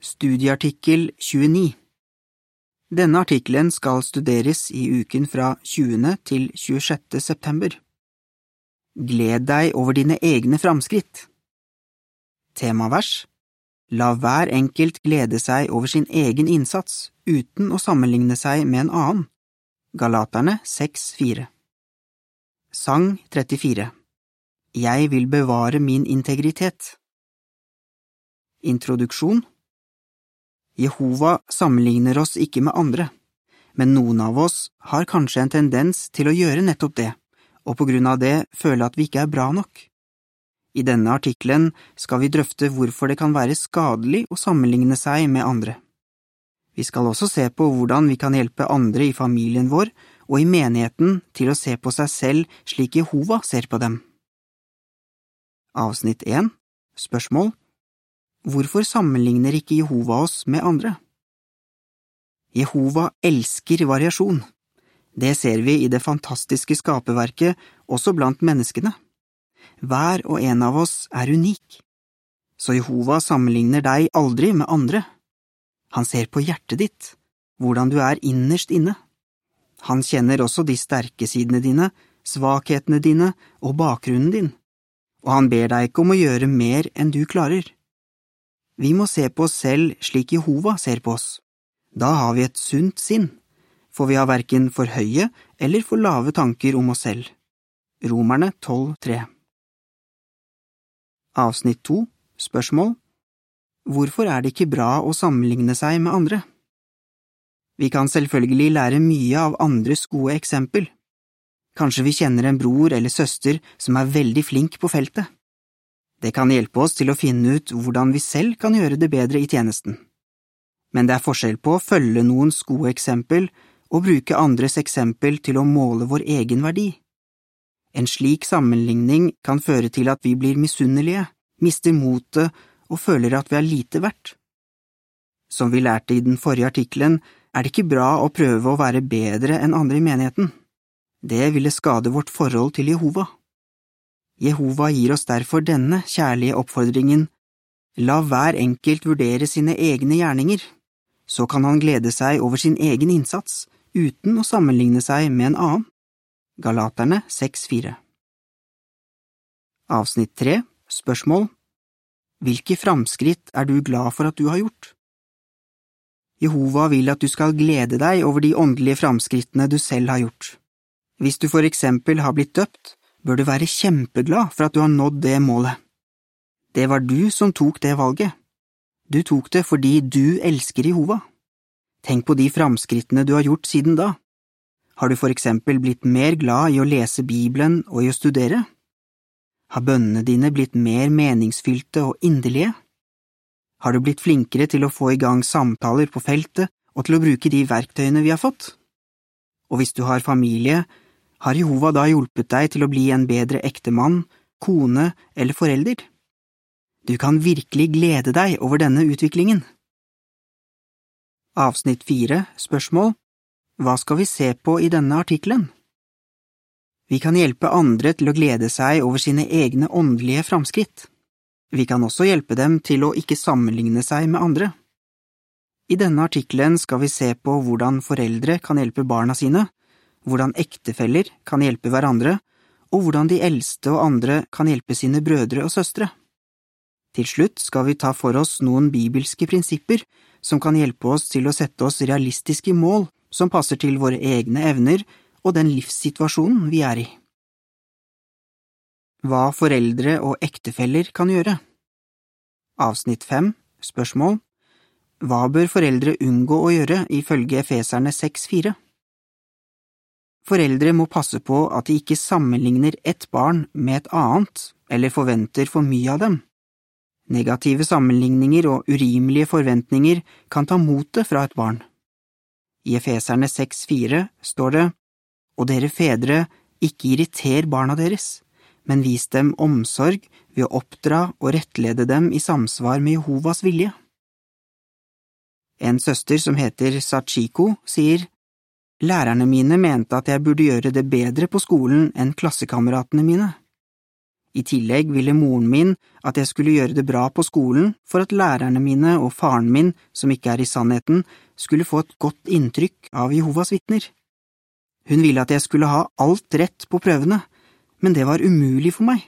Studieartikkel 29 Denne artikkelen skal studeres i uken fra 20. til 26. september. Gled deg over dine egne framskritt. Temavers La hver enkelt glede seg over sin egen innsats uten å sammenligne seg med en annen. Galaterne 6,4 Sang 34 Jeg vil bevare min integritet. Introduksjon Jehova sammenligner oss ikke med andre, men noen av oss har kanskje en tendens til å gjøre nettopp det, og på grunn av det føle at vi ikke er bra nok. I denne artikkelen skal vi drøfte hvorfor det kan være skadelig å sammenligne seg med andre. Vi skal også se på hvordan vi kan hjelpe andre i familien vår og i menigheten til å se på seg selv slik Jehova ser på dem. Avsnitt 1 Spørsmål Hvorfor sammenligner ikke Jehova oss med andre? Jehova elsker variasjon. Det ser vi i det fantastiske skaperverket også blant menneskene. Hver og en av oss er unik. Så Jehova sammenligner deg aldri med andre. Han ser på hjertet ditt, hvordan du er innerst inne. Han kjenner også de sterke sidene dine, svakhetene dine og bakgrunnen din, og han ber deg ikke om å gjøre mer enn du klarer. Vi må se på oss selv slik Jehova ser på oss. Da har vi et sunt sinn, for vi har verken for høye eller for lave tanker om oss selv. Romerne 12,3 Avsnitt 2 Spørsmål Hvorfor er det ikke bra å sammenligne seg med andre? Vi kan selvfølgelig lære mye av andres gode eksempel. Kanskje vi kjenner en bror eller søster som er veldig flink på feltet. Det kan hjelpe oss til å finne ut hvordan vi selv kan gjøre det bedre i tjenesten. Men det er forskjell på å følge noens gode eksempel og bruke andres eksempel til å måle vår egen verdi. En slik sammenligning kan føre til at vi blir misunnelige, mister motet og føler at vi er lite verdt. Som vi lærte i den forrige artikkelen, er det ikke bra å prøve å være bedre enn andre i menigheten. Det ville skade vårt forhold til Jehova. Jehova gir oss derfor denne kjærlige oppfordringen, la hver enkelt vurdere sine egne gjerninger, så kan han glede seg over sin egen innsats uten å sammenligne seg med en annen. Galaterne 6,4 Avsnitt 3 Spørsmål Hvilke framskritt er du glad for at du har gjort? Jehova vil at du skal glede deg over de åndelige framskrittene du selv har gjort. Hvis du for eksempel har blitt døpt, bør du være kjempeglad for at du har nådd det målet. Det var du som tok det valget. Du tok det fordi du elsker Jehova. Tenk på de framskrittene du har gjort siden da. Har du for eksempel blitt mer glad i å lese Bibelen og i å studere? Har bønnene dine blitt mer meningsfylte og inderlige? Har du blitt flinkere til å få i gang samtaler på feltet og til å bruke de verktøyene vi har fått? Og hvis du har familie, har Jehova da hjulpet deg til å bli en bedre ektemann, kone eller forelder? Du kan virkelig glede deg over denne utviklingen. Avsnitt fire Spørsmål Hva skal vi se på i denne artikkelen? Vi kan hjelpe andre til å glede seg over sine egne åndelige framskritt. Vi kan også hjelpe dem til å ikke sammenligne seg med andre. I denne artikkelen skal vi se på hvordan foreldre kan hjelpe barna sine hvordan ektefeller kan hjelpe hverandre, og hvordan de eldste og andre kan hjelpe sine brødre og søstre. Til slutt skal vi ta for oss noen bibelske prinsipper som kan hjelpe oss til å sette oss realistiske mål som passer til våre egne evner og den livssituasjonen vi er i. Hva foreldre og ektefeller kan gjøre Avsnitt 5 Spørsmål Hva bør foreldre unngå å gjøre ifølge Efeserne 6,4? Foreldre må passe på at de ikke sammenligner ett barn med et annet eller forventer for mye av dem. Negative sammenligninger og urimelige forventninger kan ta motet fra et barn. I Efeserne 6,4 står det, Og dere fedre, ikke irriter barna deres, men vis dem omsorg ved å oppdra og rettlede dem i samsvar med Jehovas vilje. En søster som heter Sachiko, sier Lærerne mine mente at jeg burde gjøre det bedre på skolen enn klassekameratene mine. I tillegg ville moren min at jeg skulle gjøre det bra på skolen for at lærerne mine og faren min, som ikke er i sannheten, skulle få et godt inntrykk av Jehovas vitner. Hun ville at jeg skulle ha alt rett på prøvene, men det var umulig for meg.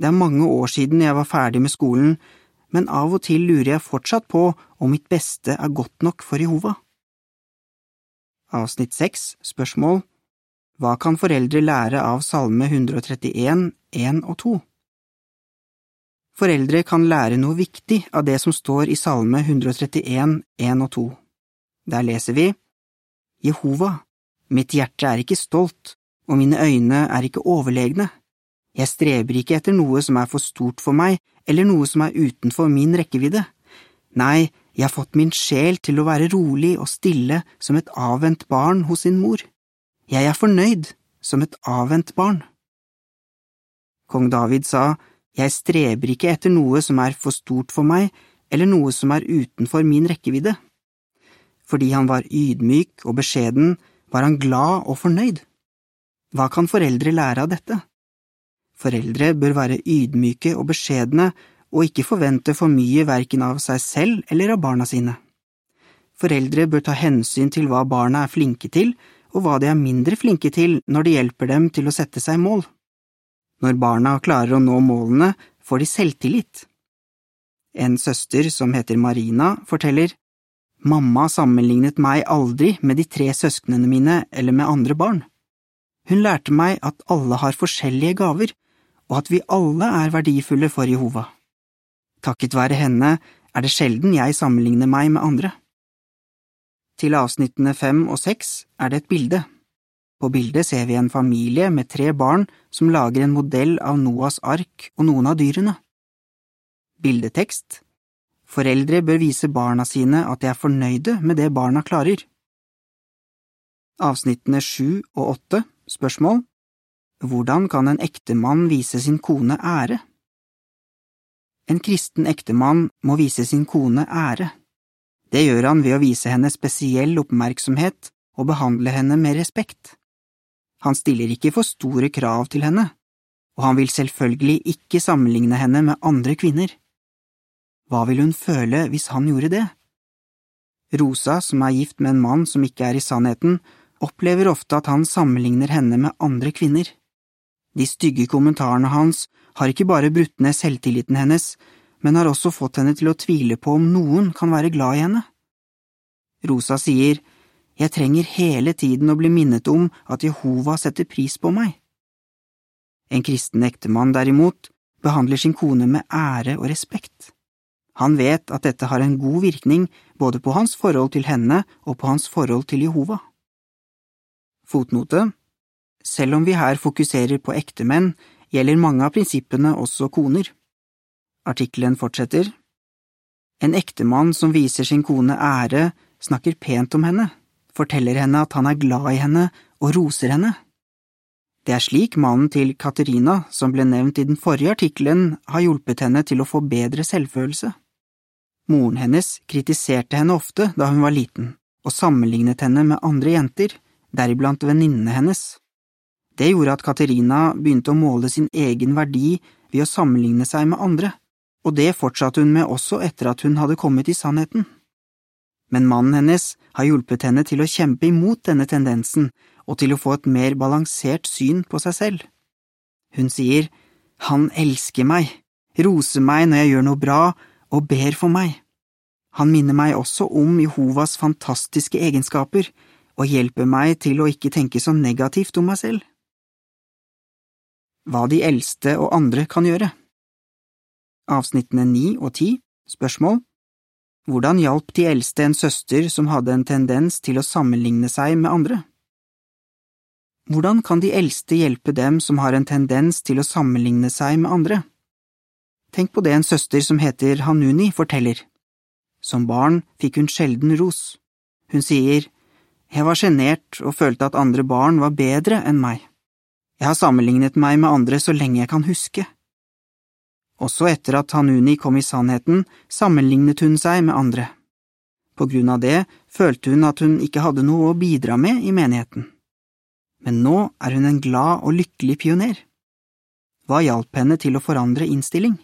Det er mange år siden jeg var ferdig med skolen, men av og til lurer jeg fortsatt på om mitt beste er godt nok for Jehova. Avsnitt 6 Spørsmål Hva kan foreldre lære av Salme 131, 1 og 2? Foreldre kan lære noe viktig av det som står i Salme 131, 1 og 2. Der leser vi Jehova, mitt hjerte er ikke stolt, og mine øyne er ikke overlegne. Jeg streber ikke etter noe som er for stort for meg, eller noe som er utenfor min rekkevidde. Nei, jeg har fått min sjel til å være rolig og stille som et avvent barn hos sin mor. Jeg er fornøyd som et avvent barn. Kong David sa, Jeg streber ikke etter noe som er for stort for meg, eller noe som er utenfor min rekkevidde. Fordi han var ydmyk og beskjeden, var han glad og fornøyd. Hva kan foreldre lære av dette? Foreldre bør være ydmyke og beskjedne og ikke forvente for mye verken av seg selv eller av barna sine. Foreldre bør ta hensyn til hva barna er flinke til, og hva de er mindre flinke til når det hjelper dem til å sette seg mål. Når barna klarer å nå målene, får de selvtillit. En søster som heter Marina, forteller Mamma sammenlignet meg aldri med de tre søsknene mine eller med andre barn. Hun lærte meg at alle har forskjellige gaver, og at vi alle er verdifulle for Jehova. Takket være henne er det sjelden jeg sammenligner meg med andre. Til avsnittene fem og seks er det et bilde. På bildet ser vi en familie med tre barn som lager en modell av Noas ark og noen av dyrene. Bildetekst Foreldre bør vise barna sine at de er fornøyde med det barna klarer. Avsnittene sju og åtte Spørsmål hvordan kan en ektemann vise sin kone ære? En kristen ektemann må vise sin kone ære. Det gjør han ved å vise henne spesiell oppmerksomhet og behandle henne med respekt. Han stiller ikke for store krav til henne, og han vil selvfølgelig ikke sammenligne henne med andre kvinner. Hva vil hun føle hvis han gjorde det? Rosa, som er gift med en mann som ikke er i sannheten, opplever ofte at han sammenligner henne med andre kvinner. De stygge kommentarene hans har ikke bare brutt ned selvtilliten hennes, men har også fått henne til å tvile på om noen kan være glad i henne. Rosa sier, Jeg trenger hele tiden å bli minnet om at Jehova setter pris på meg. En kristen ektemann, derimot, behandler sin kone med ære og respekt. Han vet at dette har en god virkning både på hans forhold til henne og på hans forhold til Jehova. Fotnote selv om vi her fokuserer på ektemenn, gjelder mange av prinsippene også koner. Artikkelen fortsetter. En ektemann som viser sin kone ære, snakker pent om henne, forteller henne at han er glad i henne og roser henne. Det er slik mannen til Katerina, som ble nevnt i den forrige artikkelen, har hjulpet henne til å få bedre selvfølelse. Moren hennes kritiserte henne ofte da hun var liten, og sammenlignet henne med andre jenter, deriblant venninnene hennes. Det gjorde at Katerina begynte å måle sin egen verdi ved å sammenligne seg med andre, og det fortsatte hun med også etter at hun hadde kommet i sannheten. Men mannen hennes har hjulpet henne til å kjempe imot denne tendensen og til å få et mer balansert syn på seg selv. Hun sier, Han elsker meg, roser meg når jeg gjør noe bra og ber for meg. Han minner meg også om Jehovas fantastiske egenskaper og hjelper meg til å ikke tenke så negativt om meg selv hva de eldste og andre kan gjøre. Avsnittene ni og ti Spørsmål Hvordan hjalp de eldste en søster som hadde en tendens til å sammenligne seg med andre? Hvordan kan de eldste hjelpe dem som har en tendens til å sammenligne seg med andre? Tenk på det en søster som heter Hanuni forteller. Som barn fikk hun sjelden ros. Hun sier, Jeg var sjenert og følte at andre barn var bedre enn meg. Jeg har sammenlignet meg med andre så lenge jeg kan huske. Også etter at Hanuni kom i sannheten, sammenlignet hun seg med andre. På grunn av det følte hun at hun ikke hadde noe å bidra med i menigheten. Men nå er hun en glad og lykkelig pioner. Hva hjalp henne til å forandre innstilling?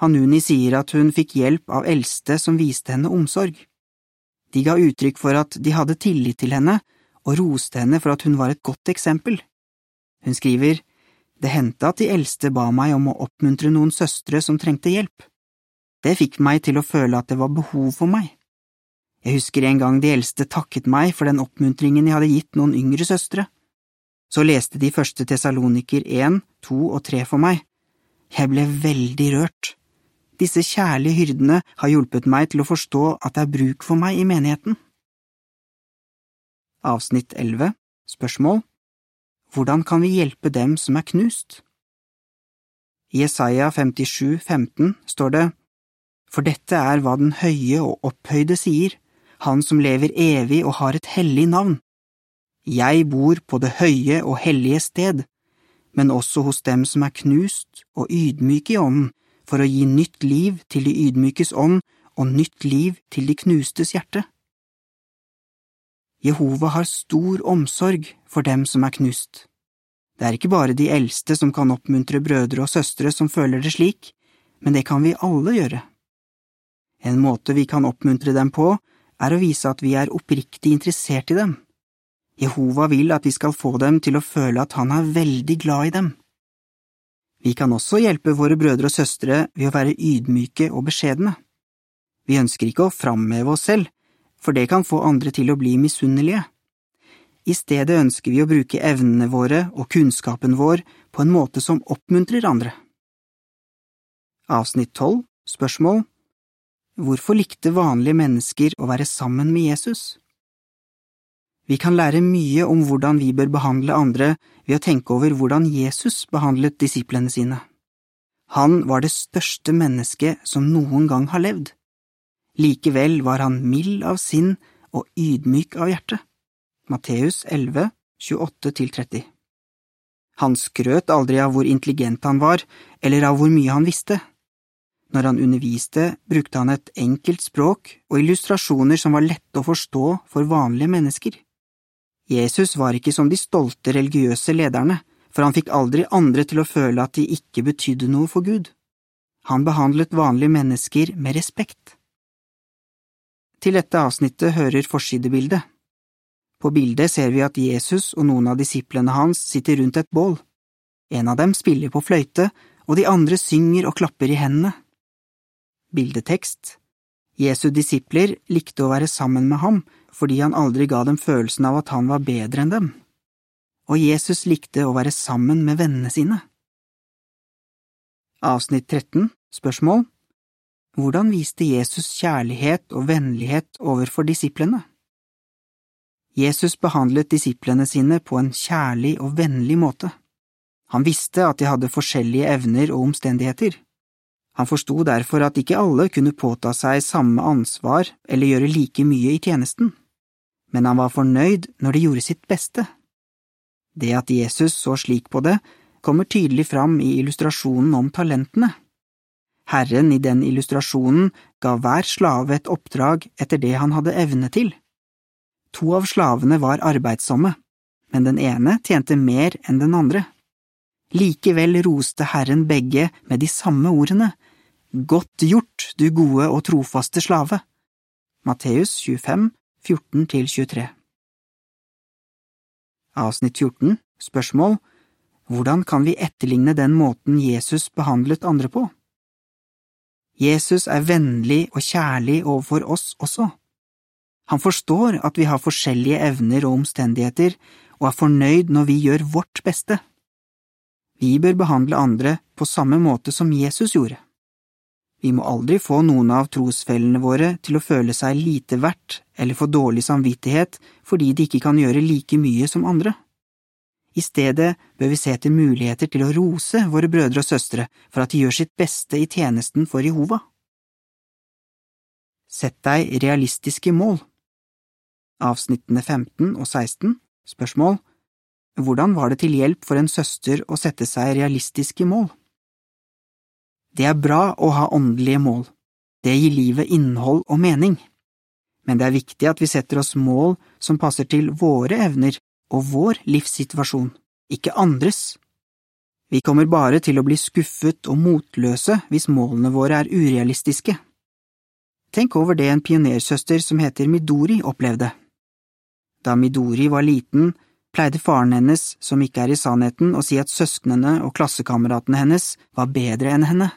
Hanuni sier at hun fikk hjelp av eldste som viste henne omsorg. De ga uttrykk for at de hadde tillit til henne og roste henne for at hun var et godt eksempel. Hun skriver, Det hendte at de eldste ba meg om å oppmuntre noen søstre som trengte hjelp. Det fikk meg til å føle at det var behov for meg. Jeg husker en gang de eldste takket meg for den oppmuntringen jeg hadde gitt noen yngre søstre. Så leste de første Tesaloniker 1, 2 og 3 for meg. Jeg ble veldig rørt. Disse kjærlige hyrdene har hjulpet meg til å forstå at det er bruk for meg i menigheten. Avsnitt 11 Spørsmål Hvordan kan vi hjelpe dem som er knust? I Jesaja 57, 15 står det, For dette er hva den høye og opphøyde sier, han som lever evig og har et hellig navn. Jeg bor på det høye og hellige sted, men også hos dem som er knust og ydmyke i ånden, for å gi nytt liv til de ydmykes ånd og nytt liv til de knustes hjerte. Jehova har stor omsorg for dem som er knust. Det er ikke bare de eldste som kan oppmuntre brødre og søstre som føler det slik, men det kan vi alle gjøre. En måte vi kan oppmuntre dem på, er å vise at vi er oppriktig interessert i dem. Jehova vil at vi skal få dem til å føle at han er veldig glad i dem. Vi kan også hjelpe våre brødre og søstre ved å være ydmyke og beskjedne. Vi ønsker ikke å framheve oss selv, for det kan få andre til å bli misunnelige. I stedet ønsker vi å bruke evnene våre og kunnskapen vår på en måte som oppmuntrer andre. Avsnitt 12 Spørsmål Hvorfor likte vanlige mennesker å være sammen med Jesus? Vi kan lære mye om hvordan vi bør behandle andre ved å tenke over hvordan Jesus behandlet disiplene sine. Han var det største mennesket som noen gang har levd. Likevel var han mild av sinn og ydmyk av hjerte. Matteus 11, 28–30 Han skrøt aldri av hvor intelligent han var, eller av hvor mye han visste. Når han underviste, brukte han et enkelt språk og illustrasjoner som var lette å forstå for vanlige mennesker. Jesus var ikke som de stolte religiøse lederne, for han fikk aldri andre til å føle at de ikke betydde noe for Gud. Han behandlet vanlige mennesker med respekt. Til dette avsnittet hører forsidebildet. På bildet ser vi at Jesus og noen av disiplene hans sitter rundt et bål. En av dem spiller på fløyte, og de andre synger og klapper i hendene. Bildetekst Jesu disipler likte å være sammen med ham fordi han aldri ga dem følelsen av at han var bedre enn dem. Og Jesus likte å være sammen med vennene sine. Avsnitt 13 Spørsmål Hvordan viste Jesus kjærlighet og vennlighet overfor disiplene? Jesus behandlet disiplene sine på en kjærlig og vennlig måte. Han visste at de hadde forskjellige evner og omstendigheter. Han forsto derfor at ikke alle kunne påta seg samme ansvar eller gjøre like mye i tjenesten men han var fornøyd når de gjorde sitt beste. Det at Jesus så slik på det, kommer tydelig fram i illustrasjonen om talentene. Herren i den illustrasjonen ga hver slave et oppdrag etter det han hadde evne til. To av slavene var arbeidsomme, men den ene tjente mer enn den andre. Likevel roste Herren begge med de samme ordene, Godt gjort, du gode og trofaste slave. Matteus 25, 14–23 Avsnitt 14 Spørsmål Hvordan kan vi etterligne den måten Jesus behandlet andre på? Jesus er vennlig og kjærlig overfor oss også. Han forstår at vi har forskjellige evner og omstendigheter, og er fornøyd når vi gjør vårt beste. Vi bør behandle andre på samme måte som Jesus gjorde. Vi må aldri få noen av trosfellene våre til å føle seg lite verdt eller få dårlig samvittighet fordi de ikke kan gjøre like mye som andre. I stedet bør vi se etter muligheter til å rose våre brødre og søstre for at de gjør sitt beste i tjenesten for Jehova. Sett deg realistiske mål. Avsnittene 15 og 16 Spørsmål Hvordan var det til hjelp for en søster å sette seg realistiske mål? Det er bra å ha åndelige mål. Det gir livet innhold og mening. Men det er viktig at vi setter oss mål som passer til våre evner og vår livssituasjon, ikke andres. Vi kommer bare til å bli skuffet og motløse hvis målene våre er urealistiske. Tenk over det en pionersøster som heter Midori opplevde. Da Midori var liten, pleide faren hennes, som ikke er i sannheten, å si at søsknene og klassekameratene hennes var bedre enn henne.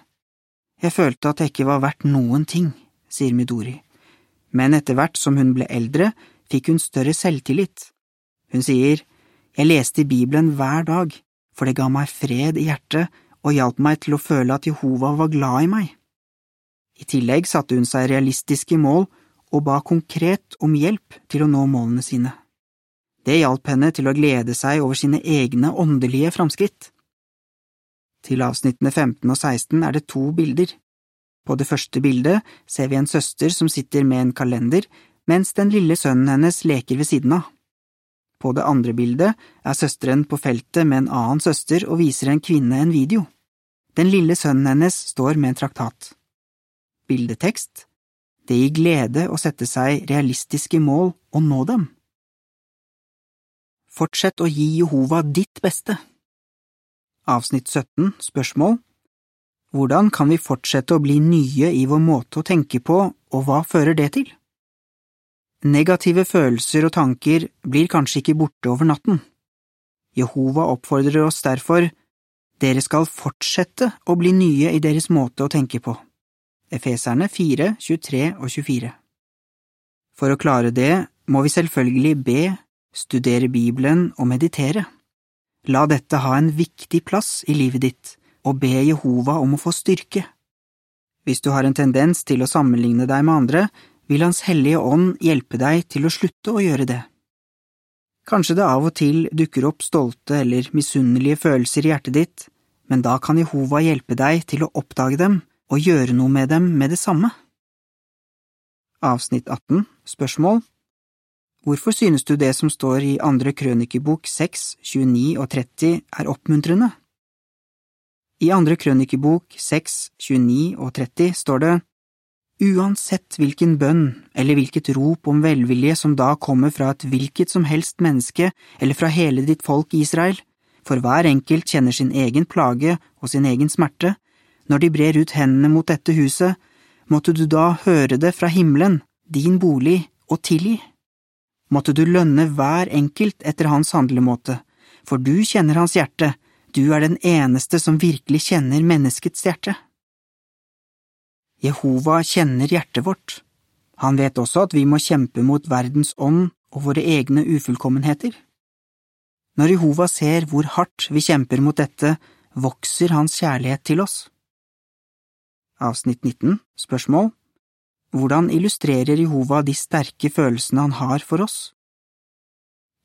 Jeg følte at jeg ikke var verdt noen ting, sier Midori, men etter hvert som hun ble eldre, fikk hun større selvtillit. Hun sier, Jeg leste i Bibelen hver dag, for det ga meg fred i hjertet og hjalp meg til å føle at Jehova var glad i meg. I tillegg satte hun seg realistiske mål og ba konkret om hjelp til å nå målene sine. Det hjalp henne til å glede seg over sine egne åndelige framskritt. Til avsnittene 15 og 16 er det to bilder. På det første bildet ser vi en søster som sitter med en kalender, mens den lille sønnen hennes leker ved siden av. På det andre bildet er søsteren på feltet med en annen søster og viser en kvinne en video. Den lille sønnen hennes står med en traktat. Bildetekst Det gir glede å sette seg realistiske mål og nå dem. Fortsett å gi Jehova ditt beste. Avsnitt 17 Spørsmål Hvordan kan vi fortsette å bli nye i vår måte å tenke på, og hva fører det til? Negative følelser og tanker blir kanskje ikke borte over natten. Jehova oppfordrer oss derfor, dere skal fortsette å bli nye i deres måte å tenke på. Efeserne 4, 23 og 24 For å klare det må vi selvfølgelig be, studere Bibelen og meditere. La dette ha en viktig plass i livet ditt, og be Jehova om å få styrke. Hvis du har en tendens til å sammenligne deg med andre, vil Hans hellige ånd hjelpe deg til å slutte å gjøre det. Kanskje det av og til dukker opp stolte eller misunnelige følelser i hjertet ditt, men da kan Jehova hjelpe deg til å oppdage dem og gjøre noe med dem med det samme. Avsnitt 18 Spørsmål Hvorfor synes du det som står i andre krønikebok 6, 29 og 30 er oppmuntrende? I andre krønikebok 6, 29 og 30 står det Uansett hvilken bønn eller hvilket rop om velvilje som da kommer fra et hvilket som helst menneske eller fra hele ditt folk Israel, for hver enkelt kjenner sin egen plage og sin egen smerte, når de brer ut hendene mot dette huset, måtte du da høre det fra himmelen, din bolig, og tilgi måtte du lønne hver enkelt etter hans handlemåte, for du kjenner hans hjerte, du er den eneste som virkelig kjenner menneskets hjerte. Jehova kjenner hjertet vårt. Han vet også at vi må kjempe mot verdens ånd og våre egne ufullkommenheter. Når Jehova ser hvor hardt vi kjemper mot dette, vokser hans kjærlighet til oss. Avsnitt 19 Spørsmål hvordan illustrerer Jehova de sterke følelsene han har for oss?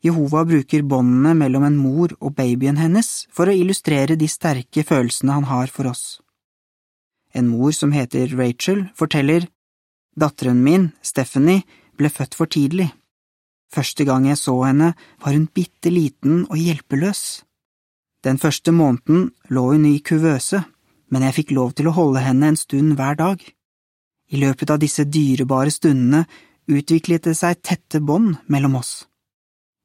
Jehova bruker båndene mellom en mor og babyen hennes for å illustrere de sterke følelsene han har for oss. En mor som heter Rachel, forteller Datteren min, Stephanie, ble født for tidlig. Første gang jeg så henne, var hun bitte liten og hjelpeløs. Den første måneden lå hun i kuvøse, men jeg fikk lov til å holde henne en stund hver dag. I løpet av disse dyrebare stundene utviklet det seg tette bånd mellom oss.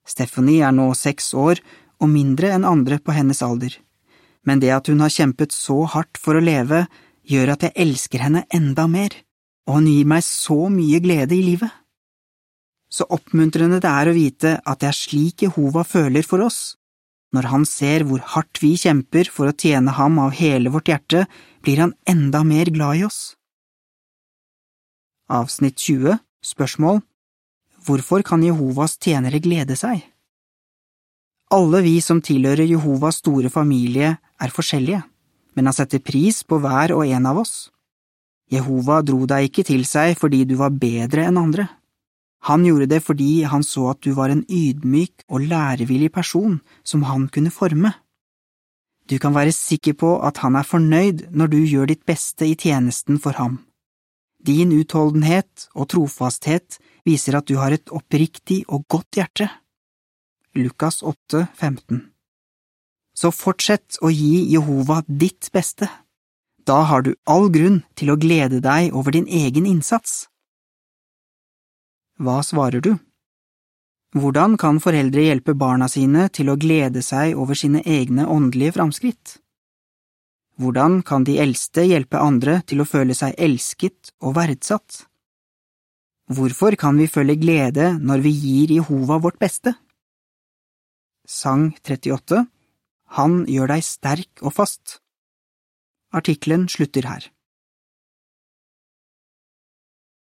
Stephanie er nå seks år og mindre enn andre på hennes alder, men det at hun har kjempet så hardt for å leve, gjør at jeg elsker henne enda mer, og hun gir meg så mye glede i livet. Så oppmuntrende det er å vite at det er slik Jehova føler for oss. Når han ser hvor hardt vi kjemper for å tjene ham av hele vårt hjerte, blir han enda mer glad i oss. Avsnitt 20 Spørsmål Hvorfor kan Jehovas tjenere glede seg? Alle vi som tilhører Jehovas store familie, er forskjellige, men han setter pris på hver og en av oss. Jehova dro deg ikke til seg fordi du var bedre enn andre. Han gjorde det fordi han så at du var en ydmyk og lærevillig person som han kunne forme. Du kan være sikker på at han er fornøyd når du gjør ditt beste i tjenesten for ham. Din utholdenhet og trofasthet viser at du har et oppriktig og godt hjerte. Lukas 8, 15 Så fortsett å gi Jehova ditt beste. Da har du all grunn til å glede deg over din egen innsats. Hva svarer du? Hvordan kan foreldre hjelpe barna sine til å glede seg over sine egne åndelige framskritt? Hvordan kan de eldste hjelpe andre til å føle seg elsket og verdsatt? Hvorfor kan vi føle glede når vi gir Jehova vårt beste? Sang 38 Han gjør deg sterk og fast Artikkelen slutter her.